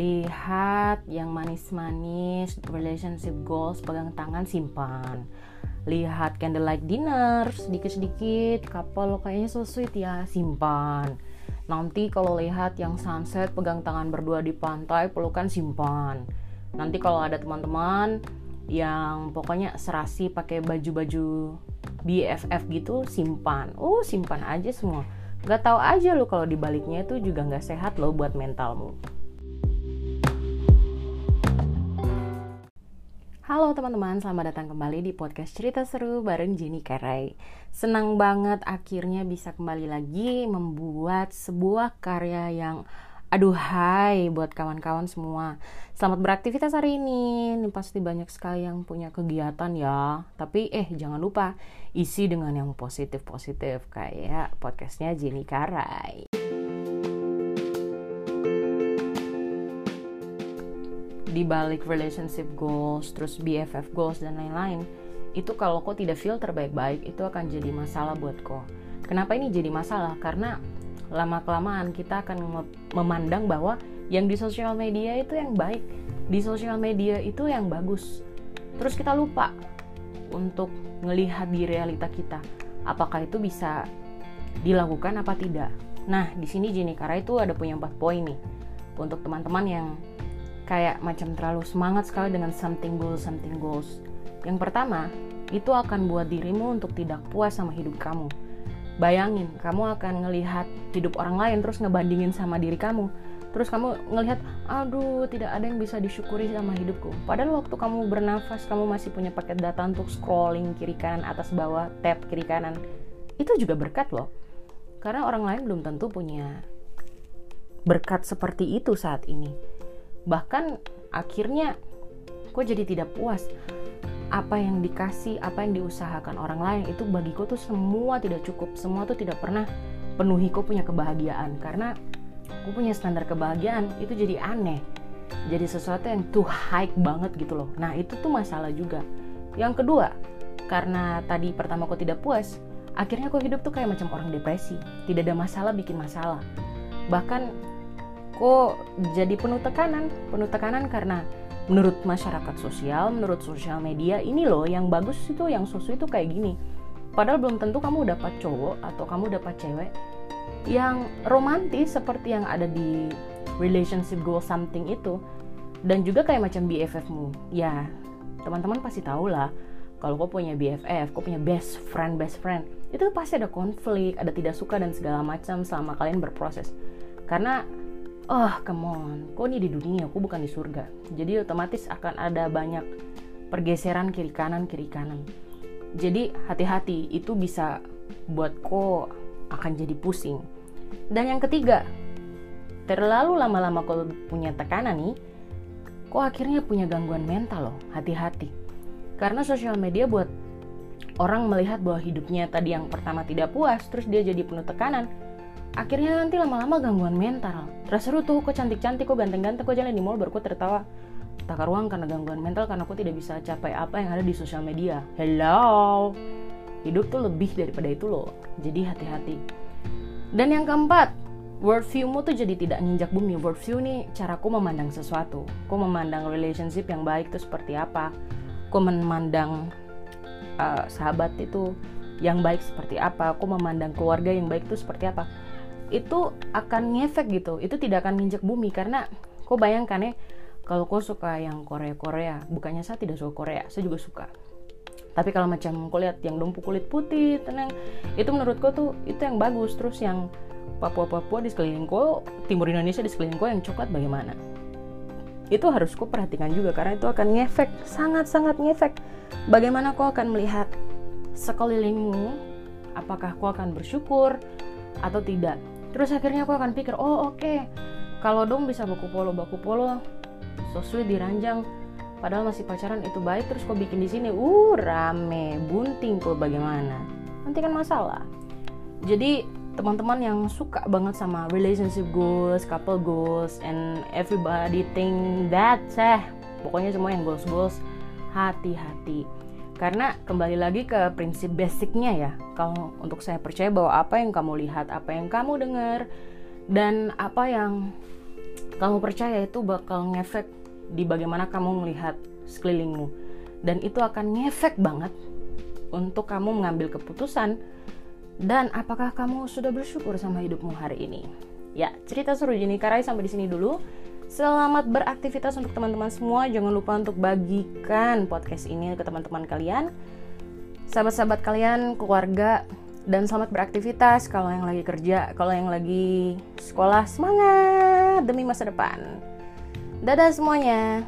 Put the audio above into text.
lihat yang manis-manis relationship goals pegang tangan simpan. Lihat candlelight dinner sedikit-sedikit couple kayaknya so sweet ya simpan. Nanti kalau lihat yang sunset pegang tangan berdua di pantai pelukan simpan. Nanti kalau ada teman-teman yang pokoknya serasi pakai baju-baju BFF gitu simpan. Oh simpan aja semua. Gak tahu aja lo kalau dibaliknya itu juga nggak sehat lo buat mentalmu Halo teman-teman, selamat datang kembali di podcast cerita seru bareng Jenny Karai. Senang banget akhirnya bisa kembali lagi membuat sebuah karya yang aduh hai buat kawan-kawan semua. Selamat beraktivitas hari ini. Ini pasti banyak sekali yang punya kegiatan ya. Tapi eh jangan lupa isi dengan yang positif-positif kayak podcastnya Jenny Karai. Di balik relationship goals, terus BFF goals dan lain-lain, itu kalau kok tidak filter baik-baik itu akan jadi masalah buat kok. Kenapa ini jadi masalah? Karena lama kelamaan kita akan memandang bahwa yang di sosial media itu yang baik, di sosial media itu yang bagus. Terus kita lupa untuk melihat di realita kita, apakah itu bisa dilakukan apa tidak. Nah, di sini Jenny Kara itu ada punya empat poin nih untuk teman-teman yang kayak macam terlalu semangat sekali dengan something goals, something goals. Yang pertama, itu akan buat dirimu untuk tidak puas sama hidup kamu. Bayangin, kamu akan ngelihat hidup orang lain terus ngebandingin sama diri kamu. Terus kamu ngelihat, aduh tidak ada yang bisa disyukuri sama hidupku. Padahal waktu kamu bernafas, kamu masih punya paket data untuk scrolling kiri kanan, atas bawah, tab kiri kanan. Itu juga berkat loh. Karena orang lain belum tentu punya berkat seperti itu saat ini bahkan akhirnya gue jadi tidak puas. Apa yang dikasih apa yang diusahakan orang lain itu bagiku tuh semua tidak cukup. Semua tuh tidak pernah penuhi gue punya kebahagiaan. Karena gue punya standar kebahagiaan itu jadi aneh. Jadi sesuatu yang tuh high banget gitu loh. Nah itu tuh masalah juga. Yang kedua karena tadi pertama gue tidak puas akhirnya gue hidup tuh kayak macam orang depresi. Tidak ada masalah bikin masalah. Bahkan kok jadi penuh tekanan. Penuh tekanan karena menurut masyarakat sosial menurut sosial media ini loh yang bagus itu yang susu itu kayak gini. Padahal belum tentu kamu dapat cowok atau kamu dapat cewek yang romantis seperti yang ada di relationship goal something itu. Dan juga kayak macam BFF-mu ya teman-teman pasti tahu lah kalau kau punya BFF, kau punya best friend, best friend, itu pasti ada konflik, ada tidak suka dan segala macam selama kalian berproses. Karena oh come on. Kok ini di dunia? Aku bukan di surga. Jadi otomatis akan ada banyak pergeseran kiri kanan kiri kanan. Jadi hati-hati. Itu bisa buat kok akan jadi pusing. Dan yang ketiga terlalu lama-lama kau punya tekanan nih kok akhirnya punya gangguan mental loh. Hati-hati. Karena sosial media buat orang melihat bahwa hidupnya tadi yang pertama tidak puas terus dia jadi penuh tekanan akhirnya nanti lama-lama gangguan mental. Terus seru tuh kok cantik-cantik kok ganteng-ganteng kok jalan di mall baru kok tertawa. Tak ruang karena gangguan mental karena aku tidak bisa capai apa yang ada di sosial media. Hello? Hidup tuh lebih daripada itu loh. Jadi hati-hati. Dan yang keempat worldviewmu tuh jadi tidak nginjak bumi. Worldview nih caraku memandang sesuatu. Aku memandang relationship yang baik tuh seperti apa. Aku memandang uh, sahabat itu yang baik seperti apa. Aku memandang keluarga yang baik itu seperti apa itu akan ngefek gitu. Itu tidak akan nginjek bumi. Karena kok bayangkan ya kalau kau suka yang Korea Korea bukannya saya tidak suka Korea saya juga suka. Tapi kalau macam kau lihat yang dompu kulit putih tenang itu menurut kau tuh itu yang bagus. Terus yang Papua Papua di sekeliling kau Timur Indonesia di sekeliling kau yang coklat bagaimana? Itu harus kau perhatikan juga karena itu akan ngefek sangat sangat ngefek. Bagaimana kau akan melihat sekelilingmu apakah kau akan bersyukur atau tidak terus akhirnya aku akan pikir oh oke. Okay. kalau dong bisa baku polo baku polo. Sweet diranjang. Padahal masih pacaran itu baik. Terus kok bikin di sini uh rame. Bunting kok bagaimana? Nanti kan masalah. Jadi teman-teman yang suka banget sama relationship goals, couple goals, and everybody think that, eh, pokoknya semua yang goals goals, hati-hati karena kembali lagi ke prinsip basicnya ya. Kalau untuk saya percaya bahwa apa yang kamu lihat apa yang kamu dengar dan apa yang kamu percaya itu bakal ngefek di bagaimana kamu melihat sekelilingmu. Dan itu akan ngefek banget untuk kamu mengambil keputusan dan apakah kamu sudah bersyukur sama hidupmu hari ini. Ya cerita seru Jenny Karai sampai di sini dulu Selamat beraktivitas untuk teman-teman semua. Jangan lupa untuk bagikan podcast ini ke teman-teman kalian, sahabat-sahabat kalian, keluarga, dan selamat beraktivitas kalau yang lagi kerja, kalau yang lagi sekolah semangat demi masa depan. Dadah semuanya.